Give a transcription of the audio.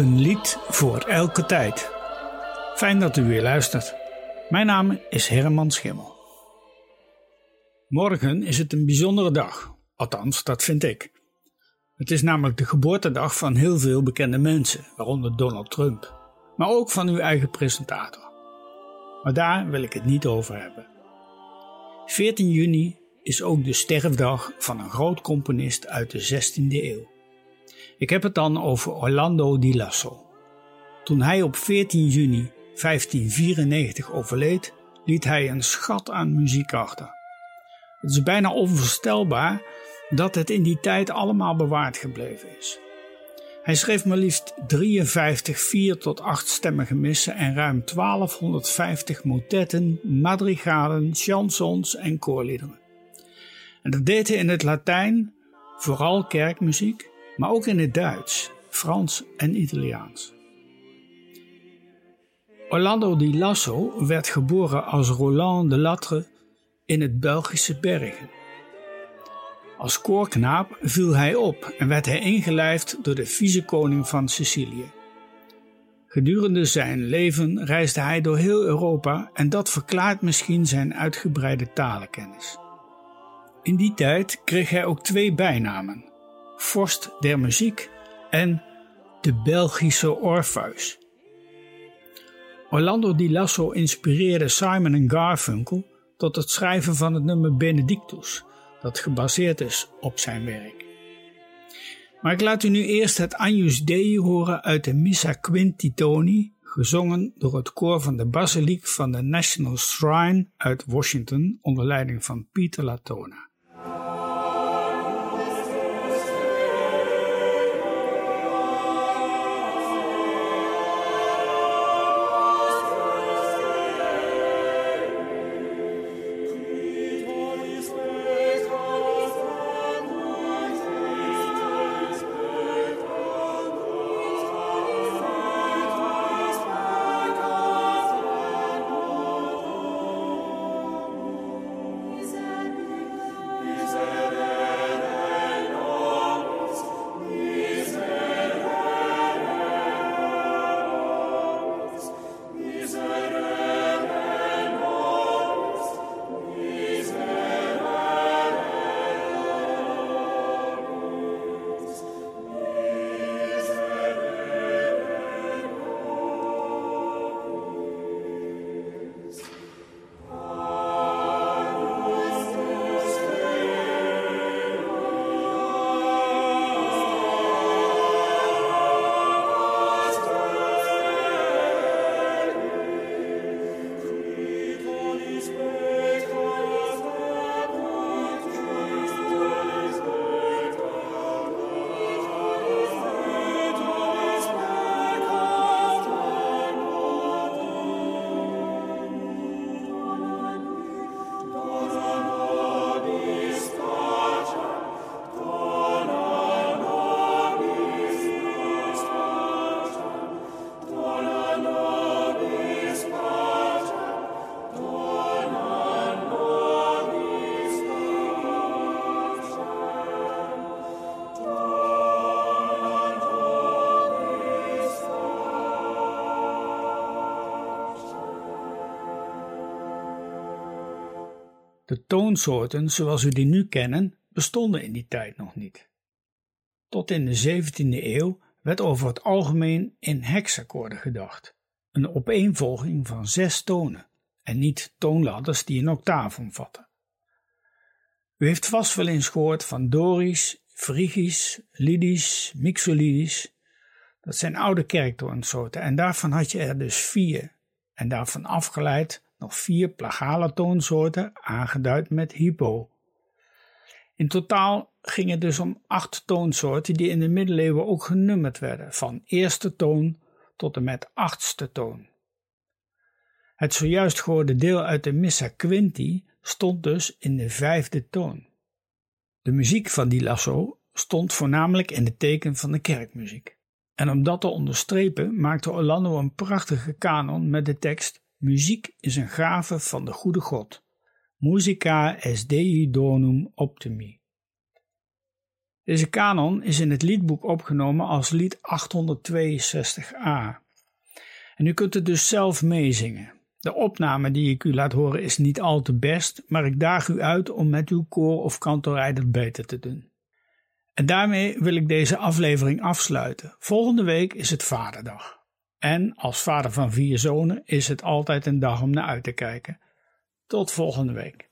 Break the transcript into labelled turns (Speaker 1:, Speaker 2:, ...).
Speaker 1: Een lied voor elke tijd. Fijn dat u weer luistert. Mijn naam is Herman Schimmel. Morgen is het een bijzondere dag, althans dat vind ik. Het is namelijk de geboortedag van heel veel bekende mensen, waaronder Donald Trump, maar ook van uw eigen presentator. Maar daar wil ik het niet over hebben. 14 juni is ook de sterfdag van een groot componist uit de 16e eeuw. Ik heb het dan over Orlando di Lasso. Toen hij op 14 juni 1594 overleed, liet hij een schat aan muziek achter. Het is bijna onvoorstelbaar dat het in die tijd allemaal bewaard gebleven is. Hij schreef maar liefst 53 vier tot achtstemmige missen en ruim 1250 motetten, madrigalen, chansons en koorliederen. En dat deed hij in het Latijn, vooral kerkmuziek, maar ook in het Duits, Frans en Italiaans. Orlando di Lasso werd geboren als Roland de Latre in het Belgische Bergen. Als koorknaap viel hij op en werd hij ingelijfd door de vice-koning van Sicilië. Gedurende zijn leven reisde hij door heel Europa en dat verklaart misschien zijn uitgebreide talenkennis. In die tijd kreeg hij ook twee bijnamen: vorst der muziek en de Belgische Orpheus. Orlando di Lasso inspireerde Simon Garfunkel tot het schrijven van het nummer Benedictus, dat gebaseerd is op zijn werk. Maar ik laat u nu eerst het Agnus Dei horen uit de Missa Quinti Toni, gezongen door het koor van de basiliek van de National Shrine uit Washington onder leiding van Peter Latona. De toonsoorten zoals we die nu kennen bestonden in die tijd nog niet. Tot in de 17e eeuw werd over het algemeen in hexakkoorden gedacht, een opeenvolging van zes tonen en niet toonladders die een octaaf omvatten. U heeft vast wel eens gehoord van Dorisch, Frigisch, Lydisch, Mixolydisch. Dat zijn oude kerktoonsoorten en daarvan had je er dus vier en daarvan afgeleid nog vier plagale toonsoorten, aangeduid met hypo. In totaal ging het dus om acht toonsoorten die in de middeleeuwen ook genummerd werden, van eerste toon tot en met achtste toon. Het zojuist gehoorde deel uit de Missa Quinti stond dus in de vijfde toon. De muziek van die lasso stond voornamelijk in het teken van de kerkmuziek. En om dat te onderstrepen maakte Orlando een prachtige kanon met de tekst Muziek is een gave van de goede God. Musica est Dei donum optimi. Deze kanon is in het liedboek opgenomen als lied 862a. En u kunt het dus zelf meezingen. De opname die ik u laat horen is niet al te best, maar ik daag u uit om met uw koor of kantorij dat beter te doen. En daarmee wil ik deze aflevering afsluiten. Volgende week is het Vaderdag. En als vader van vier zonen is het altijd een dag om naar uit te kijken. Tot volgende week.